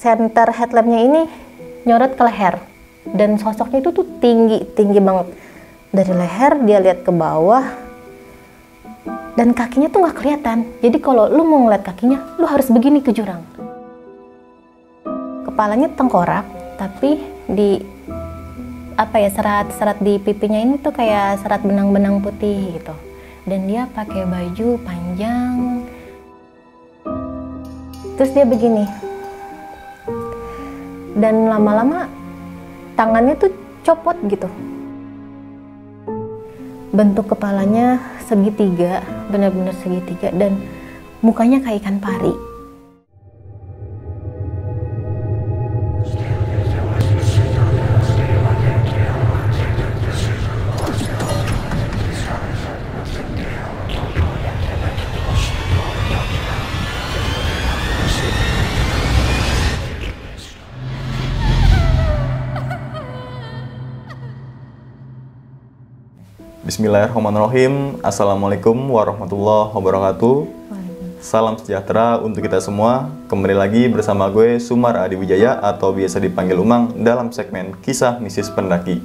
center headlampnya ini nyorot ke leher. Dan sosoknya itu tuh tinggi tinggi banget. Dari leher dia lihat ke bawah dan kakinya tuh nggak kelihatan. Jadi kalau lu mau ngeliat kakinya lu harus begini ke jurang. Kepalanya tengkorak tapi di apa ya serat-serat di pipinya ini tuh kayak serat benang-benang putih gitu. Dan dia pakai baju panjang. Terus dia begini dan lama-lama tangannya tuh copot gitu. Bentuk kepalanya segitiga benar-benar segitiga dan mukanya kayak ikan pari Bismillahirrahmanirrahim. Assalamualaikum warahmatullahi wabarakatuh. Salam sejahtera untuk kita semua. Kembali lagi bersama gue Sumar Adi Wijaya atau biasa dipanggil Umang dalam segmen Kisah Misis Pendaki.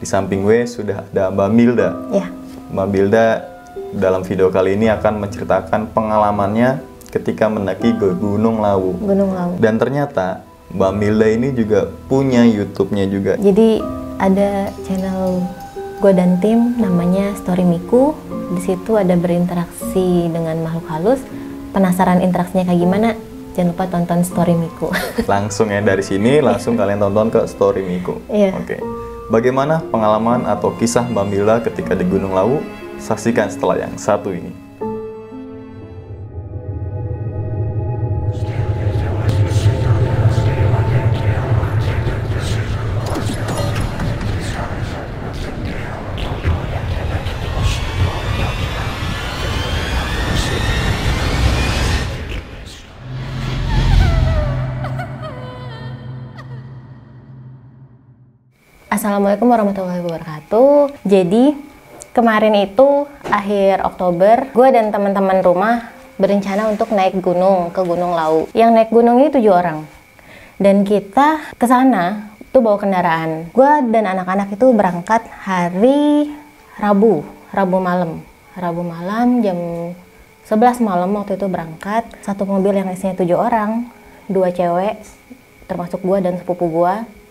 Di samping gue sudah ada Mbak Milda. ya Mbak Milda dalam video kali ini akan menceritakan pengalamannya ketika mendaki ke Gunung Lawu. Gunung Lawu Dan ternyata Mbak Milda ini juga punya YouTube-nya juga. Jadi ada channel gue dan tim namanya Story Miku. Di situ ada berinteraksi dengan makhluk halus. Penasaran interaksinya kayak gimana? Jangan lupa tonton Story Miku. Langsung ya dari sini langsung kalian tonton ke story Miko. Iya. Oke. Bagaimana pengalaman atau kisah Mbak Mila ketika di Gunung Lawu? Saksikan setelah yang satu ini. Assalamualaikum warahmatullahi wabarakatuh. Jadi kemarin itu akhir Oktober, gue dan teman-teman rumah berencana untuk naik gunung ke Gunung Lau. Yang naik gunung ini tujuh orang. Dan kita ke sana tuh bawa kendaraan. Gue dan anak-anak itu berangkat hari Rabu, Rabu malam. Rabu malam jam 11 malam waktu itu berangkat. Satu mobil yang isinya tujuh orang, dua cewek, termasuk gue dan sepupu gue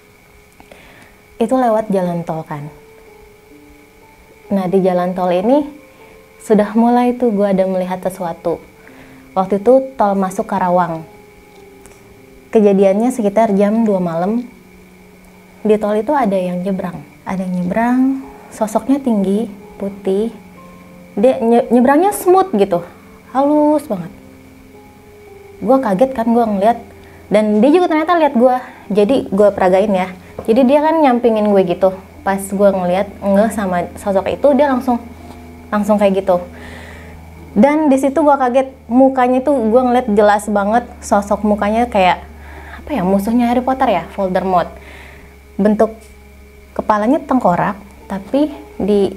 itu lewat jalan tol kan. Nah di jalan tol ini sudah mulai tuh gue ada melihat sesuatu. Waktu itu tol masuk Karawang. Kejadiannya sekitar jam 2 malam. Di tol itu ada yang nyebrang. Ada yang nyebrang, sosoknya tinggi, putih. Dia nye- nyebrangnya smooth gitu, halus banget. Gue kaget kan gue ngeliat dan dia juga ternyata lihat gue. Jadi gue peragain ya. Jadi dia kan nyampingin gue gitu. Pas gue ngeliat nggak sama sosok itu dia langsung langsung kayak gitu. Dan di situ gue kaget mukanya tuh gue ngeliat jelas banget sosok mukanya kayak apa ya musuhnya Harry Potter ya Voldemort. Bentuk kepalanya tengkorak tapi di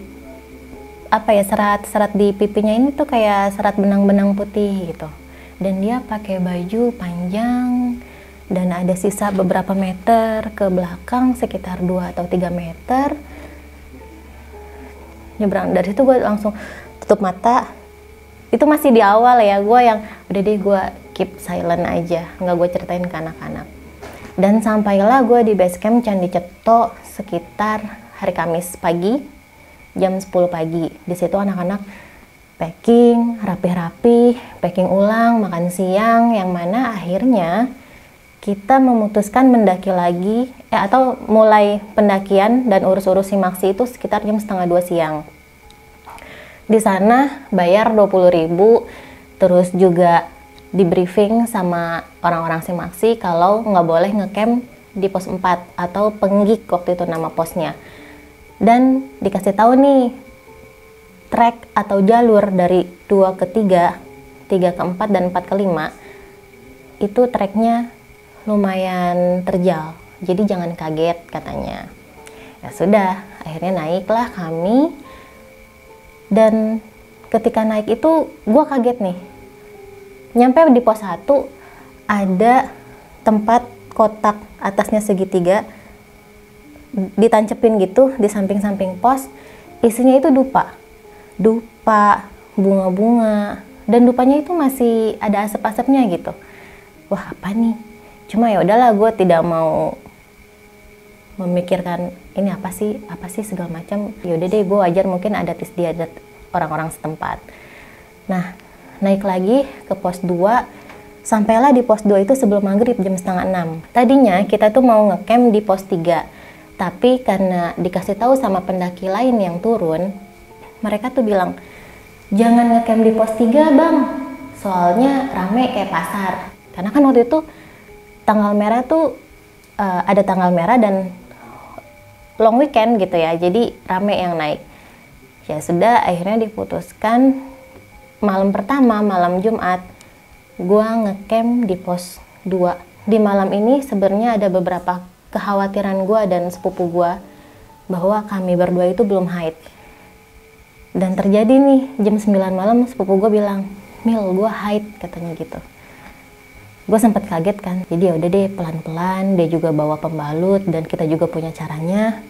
apa ya serat-serat di pipinya ini tuh kayak serat benang-benang putih gitu. Dan dia pakai baju panjang dan ada sisa beberapa meter ke belakang sekitar 2 atau 3 meter. Nyebrang. Dari situ gue langsung tutup mata. Itu masih di awal ya gue yang udah deh gue keep silent aja. Nggak gue ceritain ke anak-anak. Dan sampailah gue di base camp Candi Ceto sekitar hari Kamis pagi jam 10 pagi. Di situ anak-anak packing rapi-rapi packing ulang makan siang yang mana akhirnya kita memutuskan mendaki lagi eh, atau mulai pendakian dan urus-urus si Maksi itu sekitar jam setengah dua siang. Di sana bayar 20.000 terus juga di briefing sama orang-orang si Maksi kalau nggak boleh ngecamp di pos 4 atau penggik waktu itu nama posnya. Dan dikasih tahu nih trek atau jalur dari 2 ke 3, 3 ke 4 dan 4 ke 5 itu treknya lumayan terjal. Jadi jangan kaget katanya. Ya sudah, akhirnya naiklah kami. Dan ketika naik itu gue kaget nih. Nyampe di pos 1 ada tempat kotak atasnya segitiga ditancepin gitu di samping-samping pos isinya itu dupa dupa bunga-bunga dan dupanya itu masih ada asap-asapnya gitu wah apa nih cuma ya udahlah gue tidak mau memikirkan ini apa sih apa sih segala macam. Yaudah deh gue wajar mungkin adat istiadat orang-orang setempat. Nah naik lagi ke pos 2 sampailah di pos 2 itu sebelum maghrib jam setengah 6 tadinya kita tuh mau ngecamp di pos 3 tapi karena dikasih tahu sama pendaki lain yang turun, mereka tuh bilang, jangan ngecamp di pos 3 bang, soalnya rame kayak pasar. Karena kan waktu itu tanggal merah tuh uh, ada tanggal merah dan long weekend gitu ya, jadi rame yang naik. Ya sudah, akhirnya diputuskan malam pertama, malam Jumat, gua ngecamp di pos 2. Di malam ini sebenarnya ada beberapa kekhawatiran gue dan sepupu gue bahwa kami berdua itu belum haid. Dan terjadi nih jam 9 malam sepupu gue bilang, Mil gue haid katanya gitu. Gue sempat kaget kan, jadi ya udah deh pelan-pelan dia juga bawa pembalut dan kita juga punya caranya.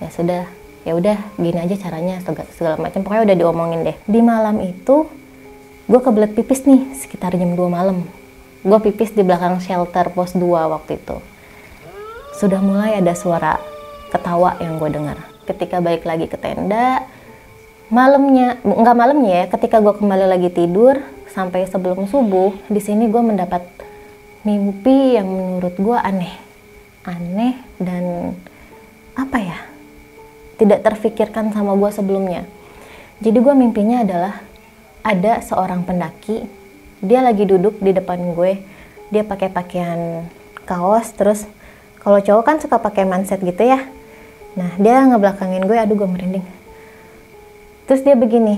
Ya sudah, ya udah gini aja caranya segala, segala macam pokoknya udah diomongin deh. Di malam itu gue kebelet pipis nih sekitar jam 2 malam. Gue pipis di belakang shelter pos 2 waktu itu sudah mulai ada suara ketawa yang gue dengar. Ketika balik lagi ke tenda, malamnya, nggak malamnya ya, ketika gue kembali lagi tidur sampai sebelum subuh, di sini gue mendapat mimpi yang menurut gue aneh, aneh dan apa ya, tidak terfikirkan sama gue sebelumnya. Jadi gue mimpinya adalah ada seorang pendaki, dia lagi duduk di depan gue, dia pakai pakaian kaos terus kalau cowok kan suka pakai manset gitu ya. Nah dia ngebelakangin gue aduh gue merinding. Terus dia begini.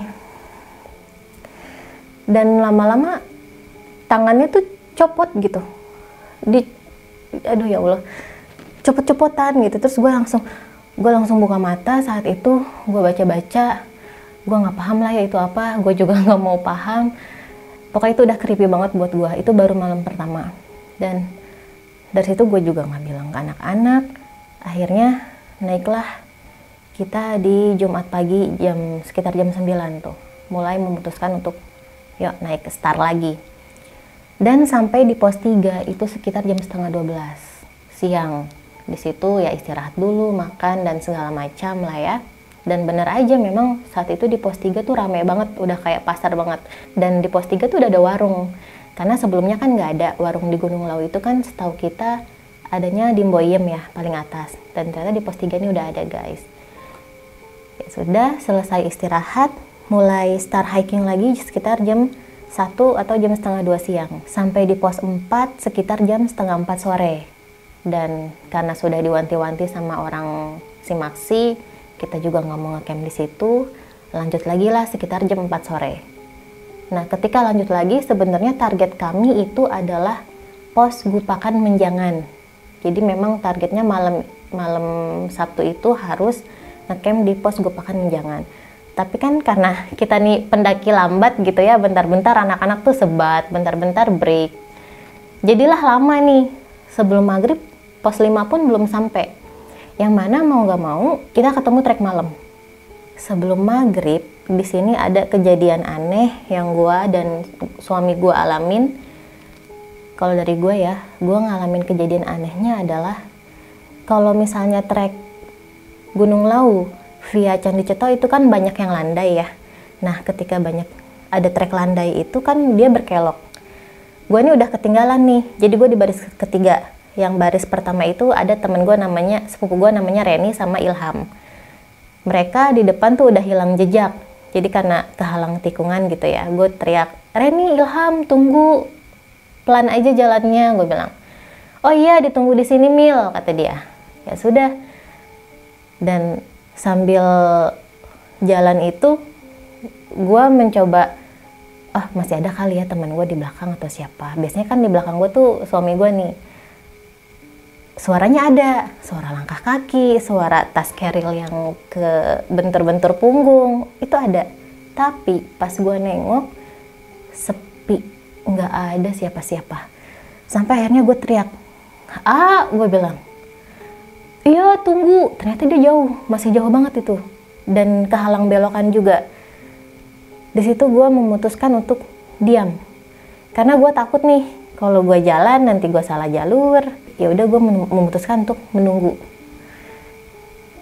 Dan lama-lama tangannya tuh copot gitu di aduh ya Allah copot-copotan gitu. Terus gue langsung gue langsung buka mata. Saat itu gue baca-baca gue nggak paham lah ya itu apa. Gue juga nggak mau paham. Pokoknya itu udah creepy banget buat gue itu baru malam pertama. Dan dari situ gue juga nggak bilang ke anak-anak. Akhirnya naiklah kita di Jumat pagi jam sekitar jam 9 tuh. Mulai memutuskan untuk yuk naik ke star lagi dan sampai di pos 3 itu sekitar jam setengah 12 siang. Di situ ya istirahat dulu makan dan segala macam lah ya. Dan bener aja memang saat itu di pos 3 tuh rame banget udah kayak pasar banget. Dan di pos 3 tuh udah ada warung. Karena sebelumnya kan nggak ada warung di Gunung Lau itu kan setahu kita adanya di Mboyem ya paling atas. Dan ternyata di pos 3 ini udah ada guys. Ya sudah selesai istirahat mulai start hiking lagi sekitar jam 1 atau jam setengah 2 siang sampai di pos 4 sekitar jam setengah 4 sore dan karena sudah diwanti-wanti sama orang Simaksi kita juga nggak mau ngecamp di situ lanjut lagi lah sekitar jam 4 sore Nah, ketika lanjut lagi, sebenarnya target kami itu adalah pos Gupakan Menjangan. Jadi memang targetnya malam malam Sabtu itu harus ngecamp di pos Gupakan Menjangan. Tapi kan karena kita nih pendaki lambat gitu ya, bentar-bentar anak-anak tuh sebat, bentar-bentar break. Jadilah lama nih, sebelum maghrib pos 5 pun belum sampai. Yang mana mau gak mau kita ketemu trek malam. Sebelum maghrib di sini ada kejadian aneh yang gue dan suami gue alamin. Kalau dari gue ya, gue ngalamin kejadian anehnya adalah kalau misalnya trek Gunung Lau via Candi Ceto itu kan banyak yang landai ya. Nah, ketika banyak ada trek landai itu kan dia berkelok. Gue ini udah ketinggalan nih, jadi gue di baris ketiga. Yang baris pertama itu ada temen gue namanya, sepupu gue namanya Reni sama Ilham. Mereka di depan tuh udah hilang jejak, jadi karena kehalang tikungan gitu ya gue teriak Reni Ilham tunggu pelan aja jalannya gue bilang oh iya ditunggu di sini Mil kata dia ya sudah dan sambil jalan itu gue mencoba ah masih ada kali ya teman gue di belakang atau siapa? Biasanya kan di belakang gue tuh suami gue nih. Suaranya ada suara langkah kaki suara tas keril yang ke bentur-bentur punggung itu ada. Tapi pas gue nengok sepi nggak ada siapa-siapa. Sampai akhirnya gue teriak ah gue bilang iya tunggu. Ternyata dia jauh. Masih jauh banget itu. Dan kehalang belokan juga. Di situ gue memutuskan untuk diam. Karena gue takut nih kalau gue jalan nanti gue salah jalur ya udah gue memutuskan untuk menunggu.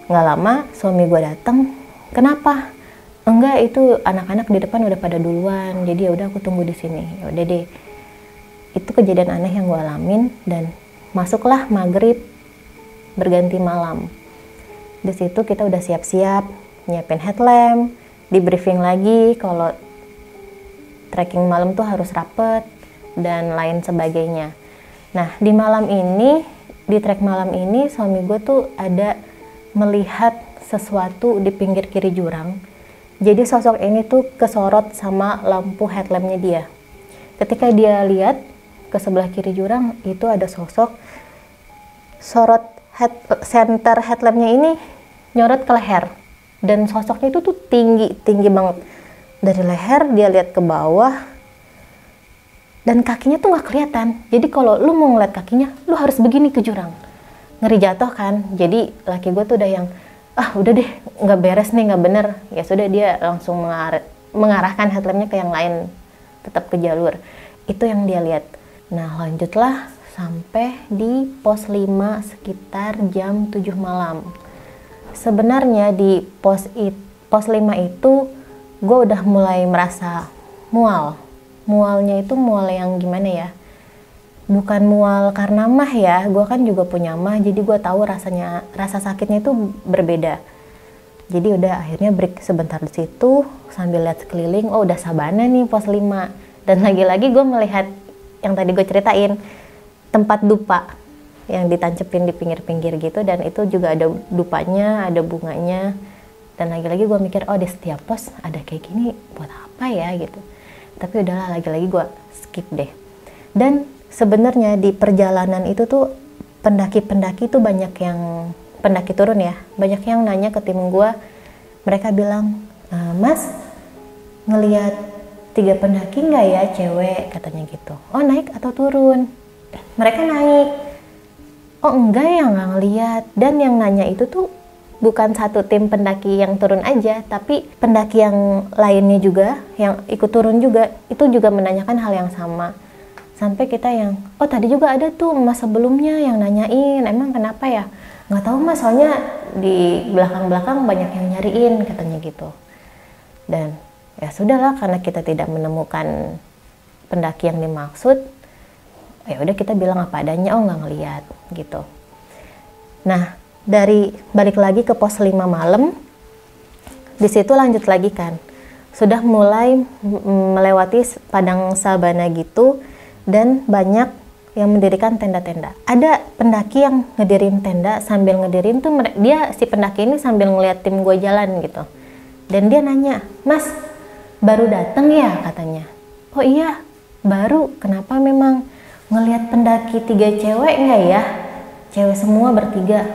Nggak lama suami gue datang kenapa? Enggak itu anak-anak di depan udah pada duluan. Jadi ya udah aku tunggu di sini. Ya udah deh. Itu kejadian aneh yang gue alamin dan masuklah maghrib berganti malam. Di situ kita udah siap-siap nyiapin headlamp di briefing lagi kalau trekking malam tuh harus rapet dan lain sebagainya. Nah di malam ini di trek malam ini suami gue tuh ada melihat sesuatu di pinggir kiri jurang. Jadi sosok ini tuh kesorot sama lampu headlampnya dia. Ketika dia lihat ke sebelah kiri jurang, itu ada sosok sorot head, center headlampnya ini nyorot ke leher. Dan sosoknya itu tuh tinggi, tinggi banget. Dari leher dia lihat ke bawah, dan kakinya tuh nggak kelihatan. Jadi kalau lu mau ngeliat kakinya, lu harus begini ke jurang. Ngeri jatuh kan. Jadi laki gue tuh udah yang ah udah deh nggak beres nih nggak bener ya sudah dia langsung mengar mengarahkan headlampnya ke yang lain tetap ke jalur itu yang dia lihat nah lanjutlah sampai di pos 5 sekitar jam 7 malam. Sebenarnya di pos it, pos 5 itu gue udah mulai merasa mual. Mualnya itu mual yang gimana ya? Bukan mual karena mah ya gue kan juga punya mah jadi gue tahu rasanya rasa sakitnya itu berbeda. Jadi udah akhirnya break sebentar di situ sambil lihat sekeliling oh udah sabana nih pos 5 dan lagi-lagi gue melihat yang tadi gue ceritain tempat dupa yang ditancepin di pinggir-pinggir gitu dan itu juga ada dupanya ada bunganya. Dan lagi-lagi gue mikir oh di setiap pos ada kayak gini buat apa ya? gitu. Tapi udahlah lagi-lagi gue skip deh. Dan sebenarnya di perjalanan itu tuh pendaki-pendaki tuh banyak yang pendaki turun ya banyak yang nanya ke tim gue mereka bilang e, mas ngelihat tiga pendaki nggak ya cewek? Katanya gitu. Oh naik atau turun mereka naik. Oh enggak ya nggak ngeliat. Dan yang nanya itu tuh bukan satu tim pendaki yang turun aja, tapi pendaki yang lainnya juga, yang ikut turun juga, itu juga menanyakan hal yang sama. Sampai kita yang oh tadi juga ada tuh mas sebelumnya yang nanyain emang kenapa ya? Nggak tahu mas soalnya di belakang-belakang banyak yang nyariin katanya gitu. Dan ya sudahlah karena kita tidak menemukan pendaki yang dimaksud ya udah kita bilang apa adanya oh nggak ngeliat gitu nah dari balik lagi ke pos 5 malam di situ lanjut lagi kan sudah mulai melewati padang sabana gitu dan banyak yang mendirikan tenda-tenda. Ada pendaki yang ngedirin tenda sambil ngedirin tuh dia si pendaki ini sambil ngeliat tim gue jalan gitu. Dan dia nanya, Mas, baru dateng ya katanya. Oh iya, baru. Kenapa memang ngelihat pendaki tiga cewek enggak ya? Cewek semua bertiga.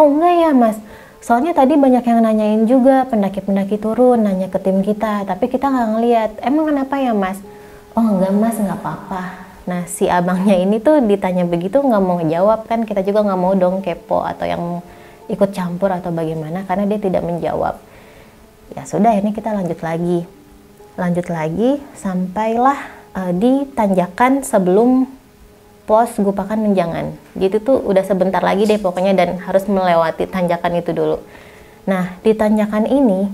Oh enggak ya mas, soalnya tadi banyak yang nanyain juga pendaki-pendaki turun nanya ke tim kita, tapi kita nggak ngeliat. Emang kenapa ya mas? Oh enggak mas, nggak apa-apa Nah si abangnya ini tuh ditanya begitu nggak mau ngejawab kan kita juga nggak mau dong kepo atau yang ikut campur atau bagaimana karena dia tidak menjawab. Ya sudah ini kita lanjut lagi, lanjut lagi sampailah uh, di tanjakan sebelum pos Gupakan Menjangan. Jadi tuh udah sebentar lagi deh pokoknya dan harus melewati tanjakan itu dulu. Nah di tanjakan ini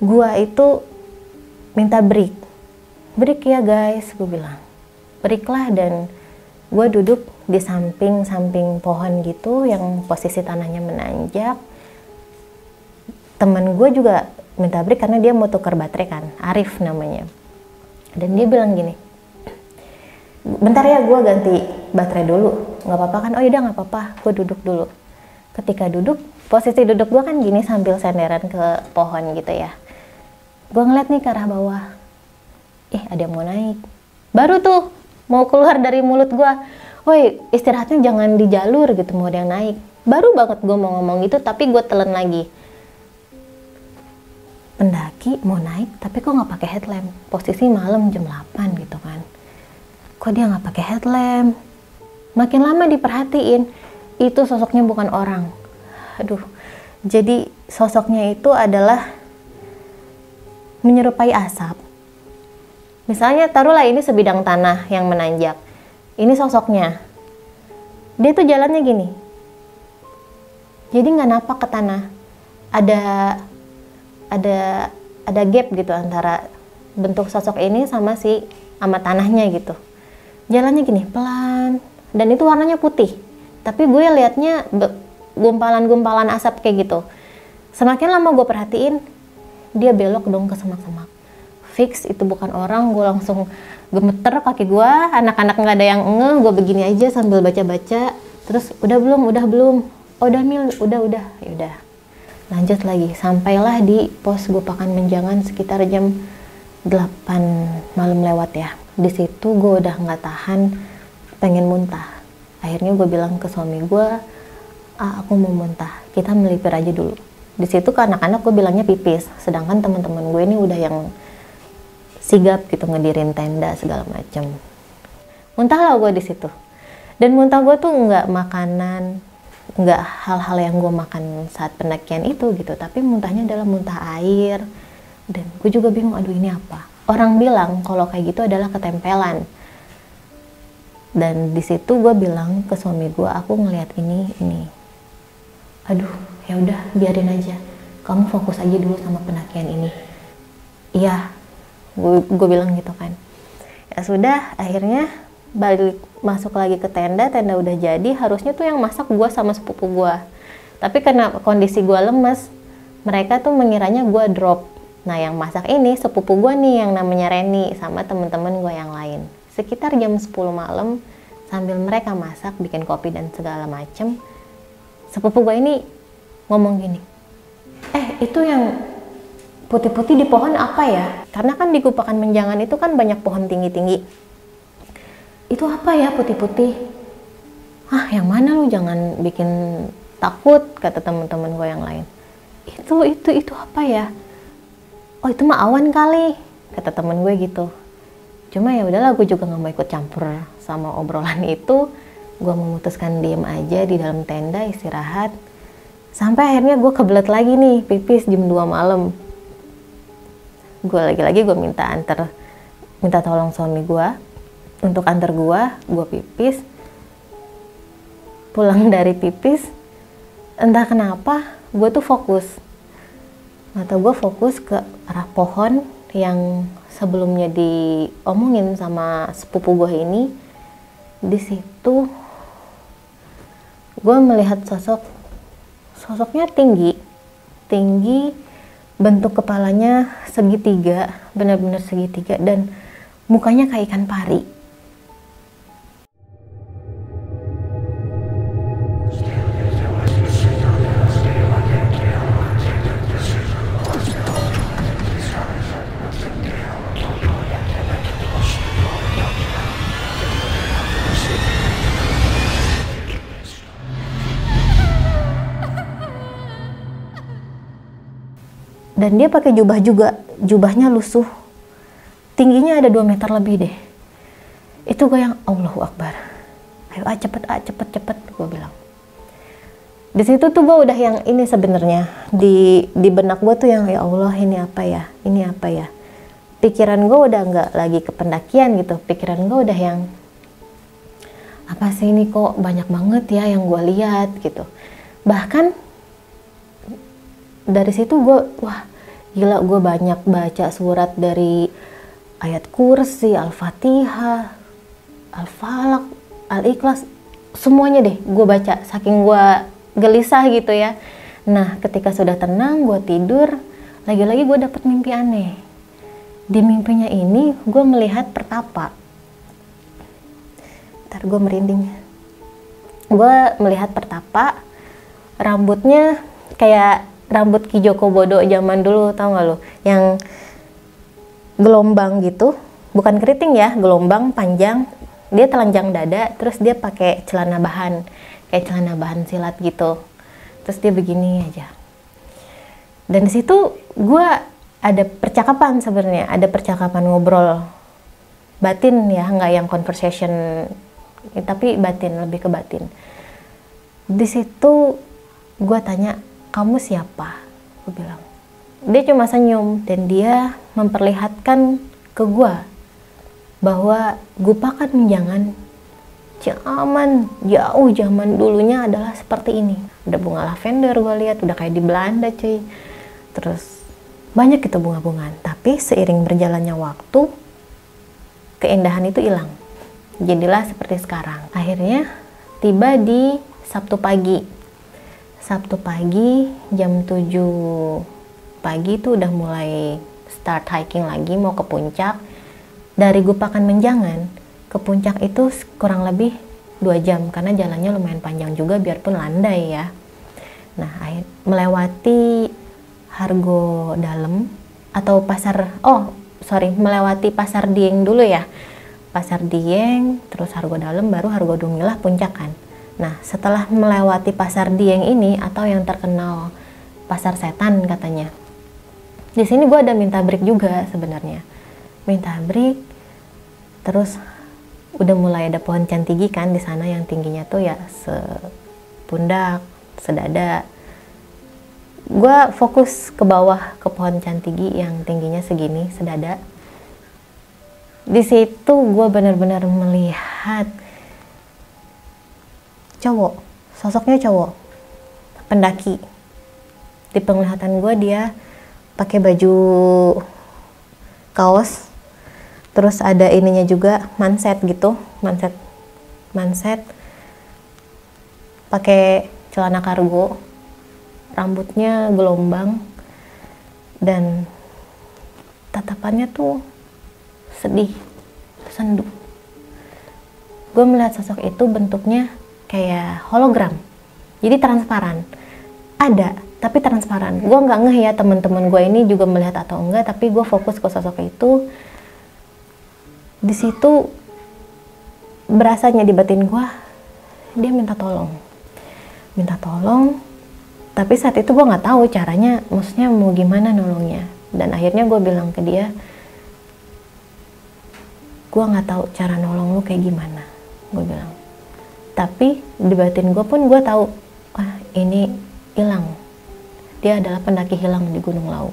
gua itu minta break, break ya guys, gue bilang beriklah dan gue duduk di samping-samping pohon gitu yang posisi tanahnya menanjak temen gue juga minta break karena dia mau tukar baterai kan Arif namanya dan dia bilang gini bentar ya gue ganti baterai dulu. Nggak apa-apa kan? Oh iya nggak apa-apa. Gue duduk dulu. Ketika duduk posisi duduk gue kan gini sambil senderan ke pohon gitu ya. Gue ngeliat nih ke arah bawah. Ih ada yang mau naik. Baru tuh mau keluar dari mulut gue woi istirahatnya jangan di jalur gitu mau ada yang naik. Baru banget gue mau ngomong itu tapi gue telan lagi. Pendaki mau naik tapi kok nggak pakai headlamp? Posisi malam jam 8 gitu kan kok dia nggak pakai headlamp? Makin lama diperhatiin itu sosoknya bukan orang. Aduh jadi sosoknya itu adalah menyerupai asap. Misalnya taruhlah ini sebidang tanah yang menanjak. Ini sosoknya. Dia tuh jalannya gini. Jadi nggak napak ke tanah. Ada ada ada gap gitu antara bentuk sosok ini sama si sama tanahnya gitu jalannya gini pelan. Dan itu warnanya putih. Tapi gue liatnya gumpalan-gumpalan asap kayak gitu. Semakin lama gue perhatiin dia belok dong ke semak-semak. Fix itu bukan orang. Gue langsung gemeter kaki gue. Anak-anak nggak ada yang ngeh. Gue begini aja sambil baca-baca. Terus udah belum udah belum. Oh, udah mil. Udah udah. Ya udah. Lanjut lagi. Sampailah di pos gue pakan menjangan sekitar jam 8 malam lewat ya di situ gue udah nggak tahan pengen muntah. Akhirnya gue bilang ke suami gue ah aku mau muntah kita melipir aja dulu. Di situ ke anak-anak gue bilangnya pipis sedangkan teman-teman gue ini udah yang sigap gitu ngedirin tenda segala macem. Muntah lah gue di situ. Dan muntah gue tuh nggak makanan nggak hal-hal yang gue makan saat pendakian itu gitu tapi muntahnya adalah muntah air. Dan gue juga bingung aduh ini apa orang bilang kalau kayak gitu adalah ketempelan. Dan di situ gue bilang ke suami gue aku ngelihat ini ini. Aduh ya udah biarin aja. Kamu fokus aja dulu sama pendakian ini. Iya gue, bilang gitu kan. Ya sudah akhirnya balik masuk lagi ke tenda tenda udah jadi harusnya tuh yang masak gue sama sepupu gue tapi karena kondisi gue lemes mereka tuh mengiranya gue drop Nah yang masak ini sepupu gue nih yang namanya Reni sama temen-temen gue yang lain. Sekitar jam 10 malam sambil mereka masak, bikin kopi dan segala macem, sepupu gue ini ngomong gini, eh itu yang putih-putih di pohon apa ya? Karena kan di Gupakan Menjangan itu kan banyak pohon tinggi-tinggi. Itu apa ya putih-putih? Ah yang mana lu jangan bikin takut kata teman-teman gue yang lain. Itu itu itu apa ya? Oh itu mah awan kali kata temen gue gitu. Cuma ya udahlah gue juga nggak mau ikut campur sama obrolan itu. Gue memutuskan diem aja di dalam tenda istirahat. Sampai akhirnya gue kebelet lagi nih pipis jam 2 malam. Gue lagi-lagi gue minta antar minta tolong suami gue. Untuk antar gue gue pipis. Pulang dari pipis entah kenapa gue tuh fokus atau gue fokus ke arah pohon yang sebelumnya diomongin sama sepupu gue ini. Di situ gue melihat sosok sosoknya tinggi tinggi bentuk kepalanya segitiga benar-benar segitiga dan mukanya kayak ikan pari dan dia pakai jubah juga. Jubahnya lusuh. Tingginya ada 2 meter lebih deh. Itu gue yang Allahu Akbar. Ayo ah cepet ah cepet cepet gue bilang. Di situ tuh gue udah yang ini sebenarnya. Di di benak gue tuh yang ya Allah ini apa ya? Ini apa ya? Pikiran gue udah nggak lagi ke pendakian gitu. Pikiran gue udah yang apa sih ini kok banyak banget ya yang gue lihat gitu. Bahkan dari situ gue wah gila gue banyak baca surat dari ayat kursi al-fatihah al-falak al-ikhlas semuanya deh gue baca saking gue gelisah gitu ya. Nah ketika sudah tenang gue tidur lagi-lagi gue dapet mimpi aneh. Di mimpinya ini gue melihat pertapa. Ntar gue merinding. Gue melihat pertapa rambutnya kayak rambut Ki Joko Bodo zaman dulu tau gak lo yang gelombang gitu. Bukan keriting ya gelombang panjang. Dia telanjang dada terus dia pakai celana bahan. Kayak celana bahan silat gitu. Terus dia begini aja. Dan di situ gue ada percakapan sebenarnya ada percakapan ngobrol. Batin ya nggak yang conversation. Tapi batin lebih ke batin. Di situ gue tanya kamu siapa? Gue bilang. Dia cuma senyum dan dia memperlihatkan ke gue bahwa gupakan menjangan zaman jauh zaman dulunya adalah seperti ini. Udah bunga lavender gue lihat udah kayak di Belanda cuy. Terus banyak itu bunga-bungaan. Tapi seiring berjalannya waktu keindahan itu hilang. Jadilah seperti sekarang. Akhirnya tiba di Sabtu pagi Sabtu pagi jam 7 pagi itu udah mulai start hiking lagi mau ke puncak. Dari Gupakan Menjangan ke puncak itu kurang lebih dua jam karena jalannya lumayan panjang juga biarpun landai ya. Nah melewati Hargo Dalam atau pasar oh sorry melewati pasar Dieng dulu ya. Pasar Dieng terus Hargo Dalam baru Hargo Dumilah puncak kan nah setelah melewati pasar Dieng ini atau yang terkenal pasar setan katanya di sini gue ada minta break juga sebenarnya minta break terus udah mulai ada pohon cantigi kan di sana yang tingginya tuh ya sepundak, sedada. Gue fokus ke bawah ke pohon cantigi yang tingginya segini, sedada. Di situ gue benar-benar melihat cowok, sosoknya cowok, pendaki. Di penglihatan gue dia pakai baju kaos terus ada ininya juga manset gitu manset manset pakai celana kargo rambutnya gelombang dan tatapannya tuh sedih sendu gue melihat sosok itu bentuknya kayak hologram. Jadi transparan. Ada tapi transparan. Gue nggak ngeh ya teman-teman gue ini juga melihat atau enggak tapi gue fokus ke sosok itu. Di situ berasanya di batin gue dia minta tolong. Minta tolong tapi saat itu gue nggak tahu caranya maksudnya mau gimana nolongnya. Dan akhirnya gue bilang ke dia gue nggak tahu cara nolong lu kayak gimana. Gue bilang tapi di batin gue pun gue tahu ah ini hilang. Dia adalah pendaki hilang di Gunung Lau.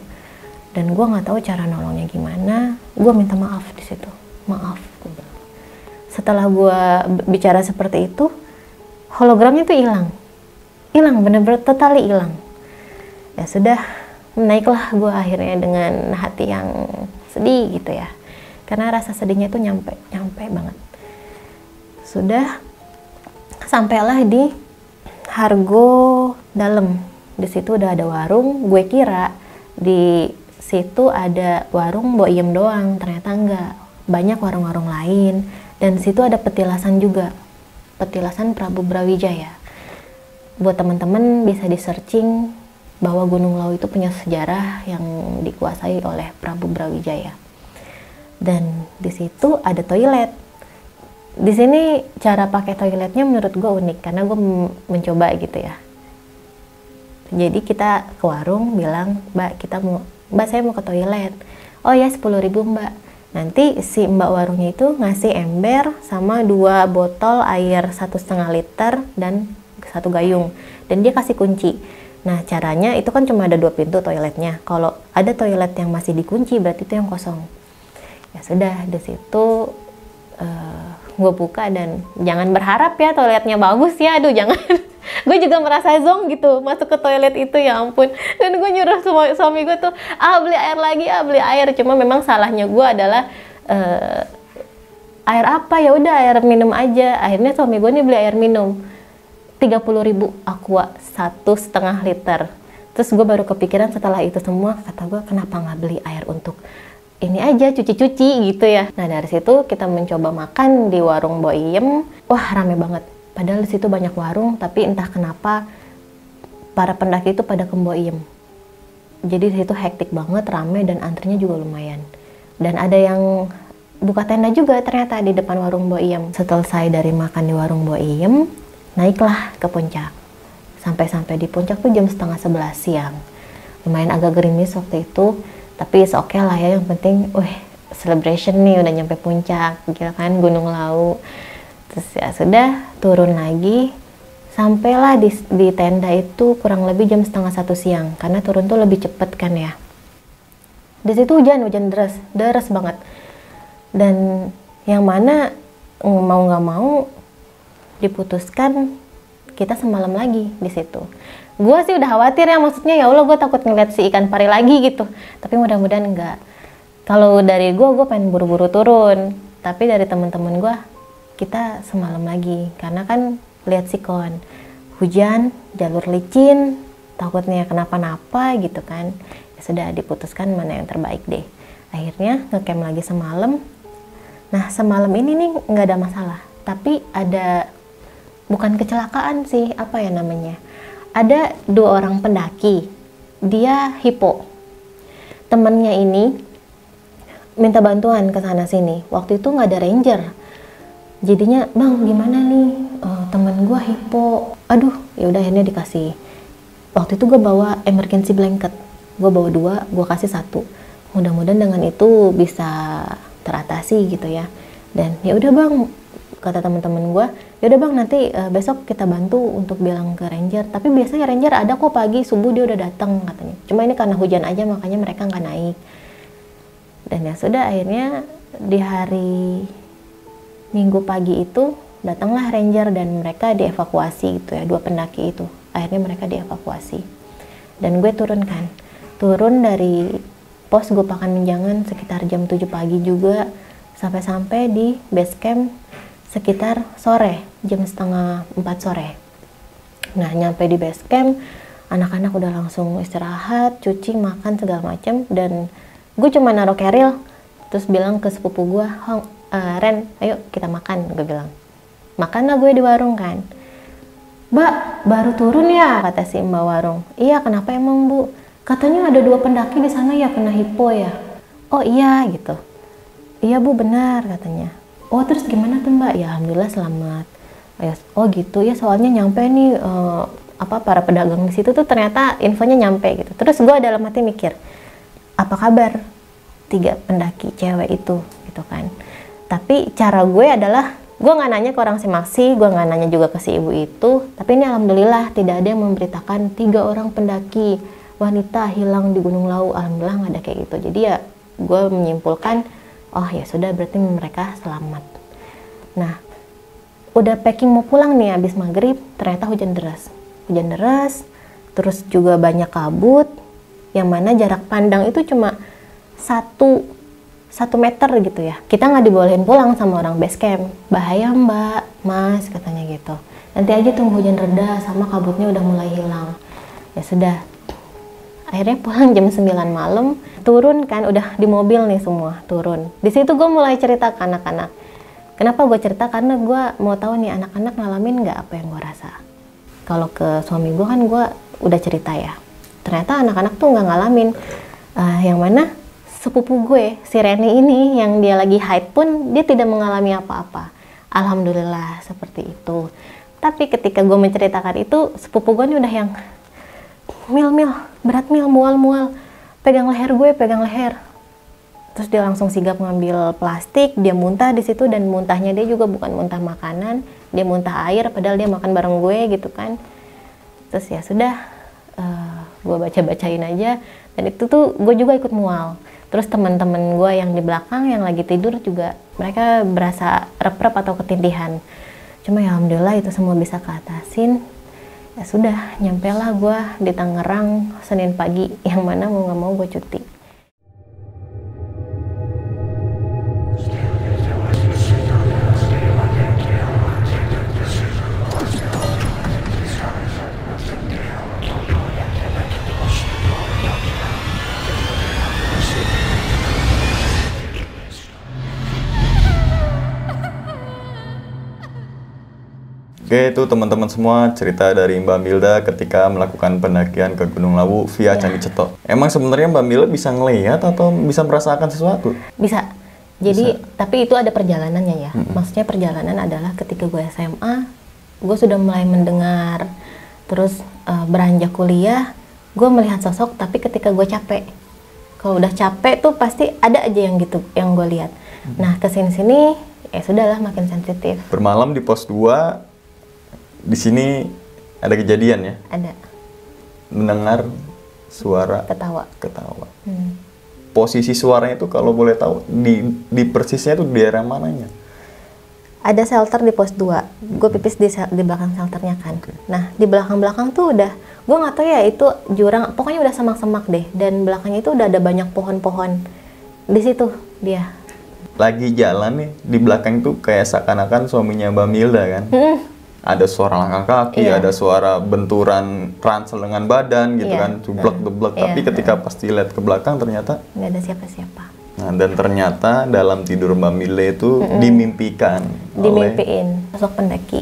Dan gue nggak tahu cara nolongnya gimana. Gue minta maaf di situ. Maaf. Setelah gue bicara seperti itu hologramnya tuh hilang. Hilang bener-bener totali hilang. Ya sudah naiklah gue akhirnya dengan hati yang sedih gitu ya. Karena rasa sedihnya tuh nyampe nyampe banget. Sudah sampailah di Hargo dalam di situ udah ada warung gue kira di situ ada warung boiem doang. Ternyata enggak. Banyak warung-warung lain. Dan situ ada petilasan juga. Petilasan Prabu Brawijaya. Buat teman-teman bisa di searching bahwa Gunung Lau itu punya sejarah yang dikuasai oleh Prabu Brawijaya. Dan di situ ada toilet di sini cara pakai toiletnya menurut gue unik karena gue mencoba gitu ya. Jadi kita ke warung bilang mbak kita mau mbak saya mau ke toilet. Oh ya sepuluh ribu mbak. Nanti si mbak warungnya itu ngasih ember sama dua botol air satu setengah liter dan satu gayung. Dan dia kasih kunci. Nah caranya itu kan cuma ada dua pintu toiletnya. Kalau ada toilet yang masih dikunci berarti itu yang kosong. Ya sudah di situ uh, gue buka dan jangan berharap ya toiletnya bagus ya. Aduh jangan. Gue juga merasa zong gitu masuk ke toilet itu ya ampun. Dan gue nyuruh semua suami gue tuh ah beli air lagi ah beli air. Cuma memang salahnya gue adalah uh, air apa? Ya udah air minum aja. Akhirnya suami gue nih beli air minum. 30 ribu aqua satu setengah liter. Terus gue baru kepikiran setelah itu semua kata gue kenapa nggak beli air untuk ini aja cuci-cuci gitu ya. Nah dari situ kita mencoba makan di warung Boyem. Wah rame banget. Padahal di situ banyak warung, tapi entah kenapa para pendaki itu pada ke Boyem. Jadi di situ hektik banget, rame dan antrinya juga lumayan. Dan ada yang buka tenda juga ternyata di depan warung Boyem. Selesai dari makan di warung Boyem, naiklah ke puncak. Sampai-sampai di puncak tuh jam setengah sebelas siang. Lumayan agak gerimis waktu itu, tapi oke okay lah ya. Yang penting, wih celebration nih udah nyampe puncak, gila kan Gunung Lau. Terus ya sudah turun lagi. Sampailah di, di tenda itu kurang lebih jam setengah satu siang karena turun tuh lebih cepet kan ya. Di situ hujan hujan deras deras banget. Dan yang mana mau nggak mau diputuskan kita semalam lagi di situ gue sih udah khawatir ya maksudnya ya Allah gue takut ngeliat si ikan pari lagi gitu. Tapi mudah-mudahan enggak. Kalau dari gue gue pengen buru-buru turun. Tapi dari teman-teman gue kita semalam lagi. Karena kan lihat sikon hujan jalur licin takutnya kenapa-napa gitu kan. Ya sudah diputuskan mana yang terbaik deh. Akhirnya ngecamp lagi semalam. Nah semalam ini nih nggak ada masalah. Tapi ada bukan kecelakaan sih apa ya namanya ada dua orang pendaki. Dia hipo. Temennya ini minta bantuan ke sana sini. Waktu itu nggak ada ranger. Jadinya bang gimana nih? Uh, temen gue hipo. Aduh ya udah akhirnya dikasih. Waktu itu gue bawa emergency blanket. Gue bawa dua gue kasih satu. Mudah-mudahan dengan itu bisa teratasi gitu ya. Dan ya udah bang kata teman-teman gue ya udah bang nanti uh, besok kita bantu untuk bilang ke ranger. Tapi biasanya ranger ada kok pagi subuh dia udah datang katanya. Cuma ini karena hujan aja makanya mereka nggak naik. Dan ya sudah akhirnya di hari minggu pagi itu datanglah ranger dan mereka dievakuasi gitu ya dua pendaki itu. Akhirnya mereka dievakuasi. Dan gue turun kan. Turun dari pos gue pakan menjangan sekitar jam 7 pagi juga sampai-sampai di base camp sekitar sore, jam setengah empat sore. Nah, nyampe di base camp, anak-anak udah langsung istirahat, cuci, makan segala macam dan gue cuma naruh keril terus bilang ke sepupu gue, Hong, uh, Ren, ayo kita makan, gue bilang. Makan lah gue di warung kan. Mbak, baru turun ya, kata si mbak warung. Iya, kenapa emang bu? Katanya ada dua pendaki di sana ya kena hipo ya. Oh iya gitu. Iya bu benar katanya oh terus gimana tuh mbak? Ya alhamdulillah selamat. Ya oh gitu. Ya soalnya nyampe nih uh, apa para pedagang di situ tuh ternyata infonya nyampe gitu. Terus gue dalam hati mikir apa kabar tiga pendaki cewek itu? Gitu kan. Tapi cara gue adalah gue nggak nanya ke orang si Maksi, gue nggak nanya juga ke si ibu itu. Tapi ini alhamdulillah tidak ada yang memberitakan tiga orang pendaki wanita hilang di Gunung Lau. Alhamdulillah nggak ada kayak gitu. Jadi ya gue menyimpulkan oh ya sudah berarti mereka selamat. Nah udah packing mau pulang nih abis maghrib ternyata hujan deras. Hujan deras terus juga banyak kabut yang mana jarak pandang itu cuma satu satu meter gitu ya. Kita nggak dibolehin pulang sama orang base camp. Bahaya mbak mas katanya gitu. Nanti aja tunggu hujan reda sama kabutnya udah mulai hilang. Ya sudah akhirnya pulang jam 9 malam turun kan udah di mobil nih semua turun. Di situ gue mulai cerita ke anak-anak. Kenapa gue cerita? Karena gue mau tahu nih anak-anak ngalamin nggak apa yang gue rasa? Kalau ke suami gue kan gue udah cerita ya. Ternyata anak-anak tuh nggak ngalamin. Uh, yang mana? Sepupu gue si Reni ini yang dia lagi haid pun dia tidak mengalami apa-apa. Alhamdulillah seperti itu. Tapi ketika gue menceritakan itu sepupu gue ini udah yang mil mil berat mil mual mual. Pegang leher gue pegang leher. Terus dia langsung sigap ngambil plastik dia muntah di situ dan muntahnya dia juga bukan muntah makanan. Dia muntah air padahal dia makan bareng gue gitu kan. Terus ya sudah uh, gue baca bacain aja. Dan itu tuh gue juga ikut mual. Terus teman-teman gue yang di belakang yang lagi tidur juga mereka berasa rep-rep atau ketindihan. Cuma ya alhamdulillah itu semua bisa keatasin ya sudah nyampe lah gue di Tangerang Senin pagi yang mana mau nggak mau gue cuti Oke, itu teman-teman semua cerita dari Mbak Milda ketika melakukan pendakian ke Gunung Lawu via ya. Candi Cetok. Emang sebenarnya Mbak Milda bisa ngelihat atau bisa merasakan sesuatu? Bisa. Jadi, bisa. tapi itu ada perjalanannya ya. -hmm. Maksudnya perjalanan adalah ketika gue SMA, gue sudah mulai mendengar. Terus uh, beranjak kuliah, gue melihat sosok, tapi ketika gue capek. Kalau udah capek tuh pasti ada aja yang gitu, yang gue lihat. -hmm. Nah, ke sini-sini ya sudahlah makin sensitif Bermalam di pos 2 di sini ada kejadian ya. ada Mendengar suara ketawa ketawa. Hmm. Posisi suaranya itu kalau boleh tahu di di persisnya itu di daerah mananya? ada shelter di pos 2 gue pipis di, di belakang shelternya kan nah di belakang belakang tuh udah gue nggak tahu ya itu jurang pokoknya udah semak-semak deh dan belakangnya itu udah ada banyak pohon-pohon di situ dia Lagi jalan nih di belakang itu kayak seakan-akan suaminya Mbak Milda kan. Hmm, Ada suara langkah kaki, Iya. ada suara benturan ransel dengan badan gitu Iya. kan, cublek deblek. Iya. Tapi ketika pas dilihat ke belakang ternyata nggak ada siapa-siapa Nah, dan ternyata dalam tidur Mbak Mile itu dimimpikan oleh dimimpiin sosok pendaki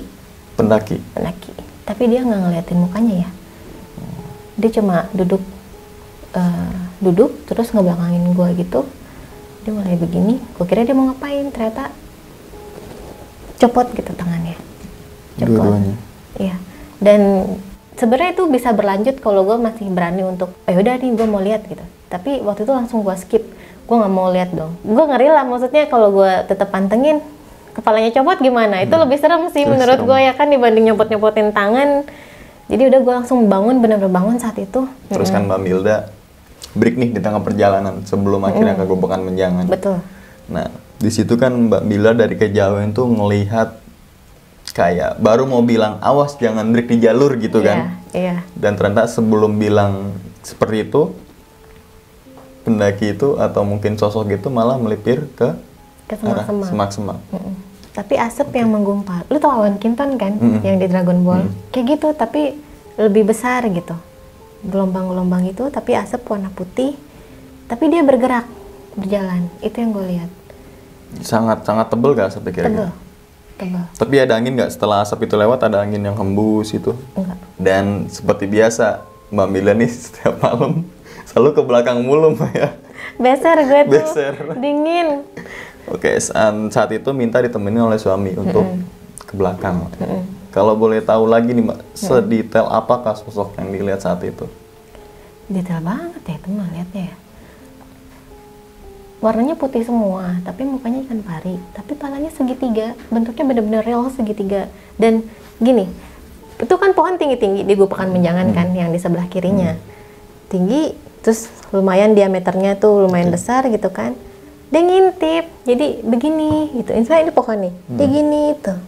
pendaki. pendaki tapi dia nggak ngeliatin mukanya ya dia cuma duduk eh, duduk terus ngebelakangin gue gitu dia mulai begini gue kira dia mau ngapain ternyata copot gitu tangannya Dua-duanya. iya. Dan sebenarnya itu bisa berlanjut kalau gue masih berani untuk eh udah nih gue mau lihat gitu. Tapi waktu itu langsung gue skip. Gue nggak mau lihat dong. Gue ngeri lah maksudnya kalau gue tetap pantengin kepalanya copot gimana? Itu lebih serem sih Lebih menurut gue ya kan dibanding nyopot nyopotin tangan. Jadi udah gue langsung bangun bener-bener bangun saat itu. Terus kan Mbak Milda break nih di tengah perjalanan sebelum akhirnya ke Gobokan Menjangan. betul. Nah, di situ kan Mbak Milda dari kejauhan tuh ngelihat kayak baru mau bilang awas jangan break di jalur gitu kan. iya iya Dan ternyata sebelum bilang seperti itu pendaki itu atau mungkin sosok itu malah melipir ke ke semak-semak semak-semak. Mm-mm. Tapi asap yang menggumpal. Lu tau awan kinton kan Mm-mm. yang di Dragon Ball? Kayak gitu tapi lebih besar gitu. Gelombang-gelombang itu tapi asap warna putih. Tapi dia bergerak berjalan. Itu yang gue lihat. Sangat sangat tebel gak Tebel. kira-kira? Tebel. Tapi ada angin nggak setelah asap itu lewat ada angin yang hembus itu? Enggak. Dan seperti biasa Mbak Mila nih setiap malam selalu ke belakang mulu Mbak ya. Beser gue tuh. Beser. Dingin. Oke, saat, saat itu minta ditemenin oleh suami untuk ke belakang. Kalau boleh tahu lagi nih Mbak, sedetail apakah sosok yang dilihat saat itu? Detail banget ya teman liatnya ya. Warnanya putih semua, tapi mukanya ikan pari. Tapi palanya segitiga, bentuknya bener-bener real segitiga. Dan gini, itu kan pohon tinggi-tinggi di Gupakan Menjangan kan, yang di sebelah kirinya. Tinggi, terus lumayan diameternya tuh lumayan besar gitu kan. Dia ngintip, jadi begini gitu. Misalnya ini pohon nih, dia gini tuh.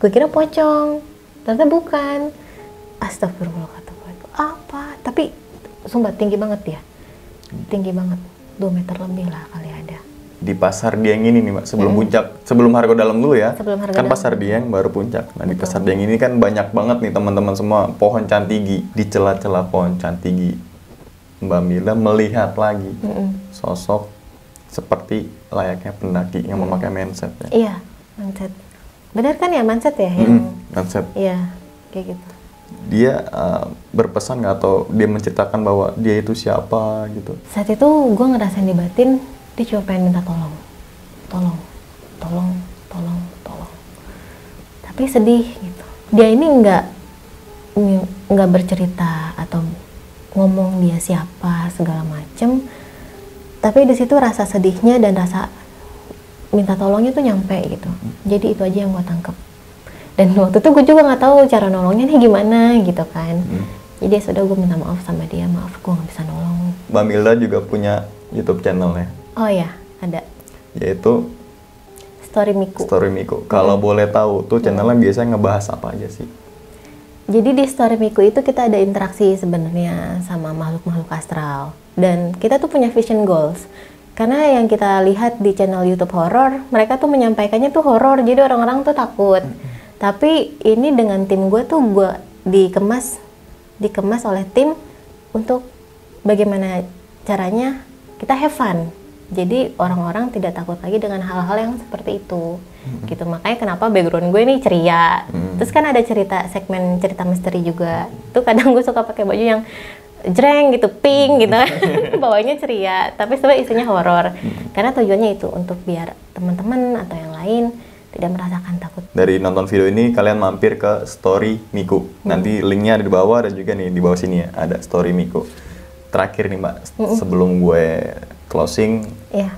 Gue kira pocong, ternyata bukan. Astagfirullah kata gue apa? Tapi sumpah tinggi banget dia, tinggi banget, 2 meter lebih lah kali ada. Di pasar Dieng ini nih Mbak, sebelum puncak, sebelum Hargo Dalam dulu ya. Sebelum Hargo kan Dalam. pasar Dieng baru puncak. Nah, di pasar Dieng ini kan banyak banget nih teman-teman semua pohon cantigi. Di celah-celah pohon cantigi, Mbak Mila melihat lagi Mm-mm. sosok seperti layaknya pendaki yang memakai mindset ya. Iya, mindset. Benar kan ya mindset ya yang Mm, mindset. iya kayak gitu. Dia uh, berpesan nggak atau dia menceritakan bahwa dia itu siapa gitu. Saat itu gue ngerasain di batin dia cuma pengen minta tolong, tolong, tolong, tolong, tolong. Tapi sedih gitu. Dia ini nggak nggak bercerita atau ngomong dia siapa segala macem. Tapi di situ rasa sedihnya dan rasa minta tolongnya tuh nyampe gitu. Jadi itu aja yang gue tangkep. Dan waktu itu gue juga nggak tahu cara nolongnya nih gimana gitu kan. Jadi ya sudah gue minta maaf sama dia, maaf gue nggak bisa nolong. Mbak Milda juga punya YouTube channelnya, Oh ya, ada yaitu Story Miku. Story Miko. Kalau boleh tahu tuh channelnya biasanya ngebahas apa aja sih? Jadi di Story Miku itu kita ada interaksi sebenarnya sama makhluk-makhluk astral. Dan kita tuh punya vision goals. Karena yang kita lihat di channel YouTube horor, mereka tuh menyampaikannya tuh horor, jadi orang-orang tuh takut. Tapi ini dengan tim gue tuh gue dikemas, dikemas oleh tim untuk bagaimana caranya kita have fun. Jadi orang-orang tidak takut lagi dengan hal-hal yang seperti itu, gitu. Makanya kenapa background gue ini ceria. Terus kan ada cerita segmen cerita misteri juga. Tuh kadang gue suka pakai baju yang jreng gitu, pink gitu. Bawahnya ceria, tapi sebenarnya isinya horor. Karena tujuannya itu untuk biar teman-teman atau yang lain tidak merasakan takut. Dari nonton video ini kalian mampir ke Story Miku. Nanti linknya ada di bawah ada juga nih di bawah sini ya. Ada Story Miku. Terakhir nih Mbak, sebelum gue closing Ya,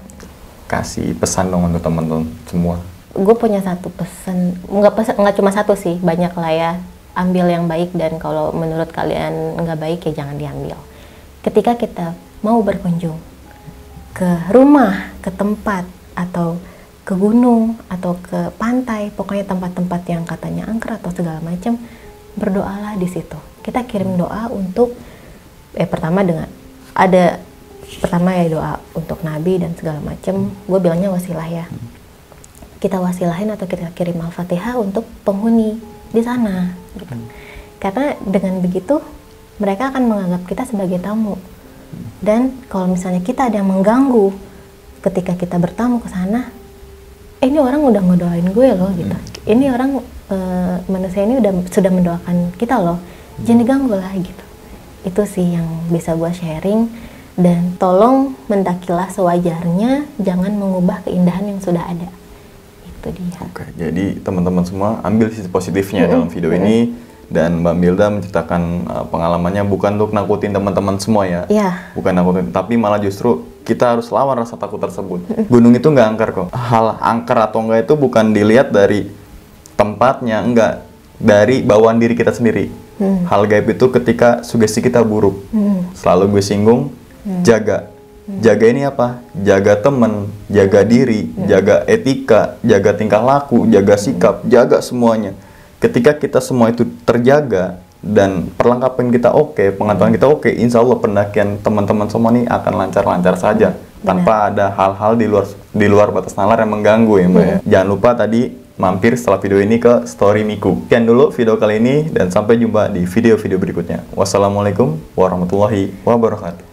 kasih pesan dong untuk teman-teman semua. Gue punya satu pesan. Nggak pesan nggak cuma satu sih. Banyak lah ya. Ambil yang baik dan kalau menurut kalian nggak baik ya jangan diambil. Ketika kita mau berkunjung ke rumah ke tempat atau ke gunung atau ke pantai pokoknya tempat-tempat yang katanya angker atau segala macam berdoalah di situ. Kita kirim doa untuk eh pertama dengan ada pertama ya doa untuk nabi dan segala macam. Gue bilangnya wasilah ya. Kita wasilahin atau kita kirim al-fatihah untuk penghuni di sana gitu. karena dengan begitu mereka akan menganggap kita sebagai tamu. Dan kalau misalnya kita ada yang mengganggu ketika kita bertamu ke sana eh, ini orang udah ngedoain gue loh gitu. Ini orang eh, manusia ini udah sudah mendoakan kita loh. Jangan diganggu lah gitu. Itu sih yang bisa gue sharing. Dan tolong mendakilah sewajarnya jangan mengubah keindahan yang sudah ada. Itu dia. Oke, jadi teman-teman semua ambil sisi positifnya Mm-mm. dalam video ini. Dan Mbak Milda menceritakan uh, pengalamannya bukan untuk nakutin teman-teman semua ya. ya Bukan nakutin, tapi malah justru kita harus lawan rasa takut tersebut. Gunung itu nggak angker kok. Hal angker atau enggak itu bukan dilihat dari tempatnya, enggak dari bawaan diri kita sendiri. Hmm. Hal gaib itu ketika sugesti kita buruk. Hmm. Selalu gue singgung, jaga. Jaga ini apa? Jaga temen, jaga diri, jaga etika, jaga tingkah laku, jaga sikap, jaga semuanya. Ketika kita semua itu terjaga dan perlengkapan kita oke, pengetahuan kita oke, insya Allah pendakian teman-teman semua ini akan lancar-lancar saja tanpa ada hal-hal di luar di luar batas nalar yang mengganggu ya mbak ya. Jangan lupa tadi mampir setelah video ini ke Story Miku. Sekian dulu video kali ini dan sampai jumpa di video-video berikutnya. Wassalamualaikum warahmatullahi wabarakatuh.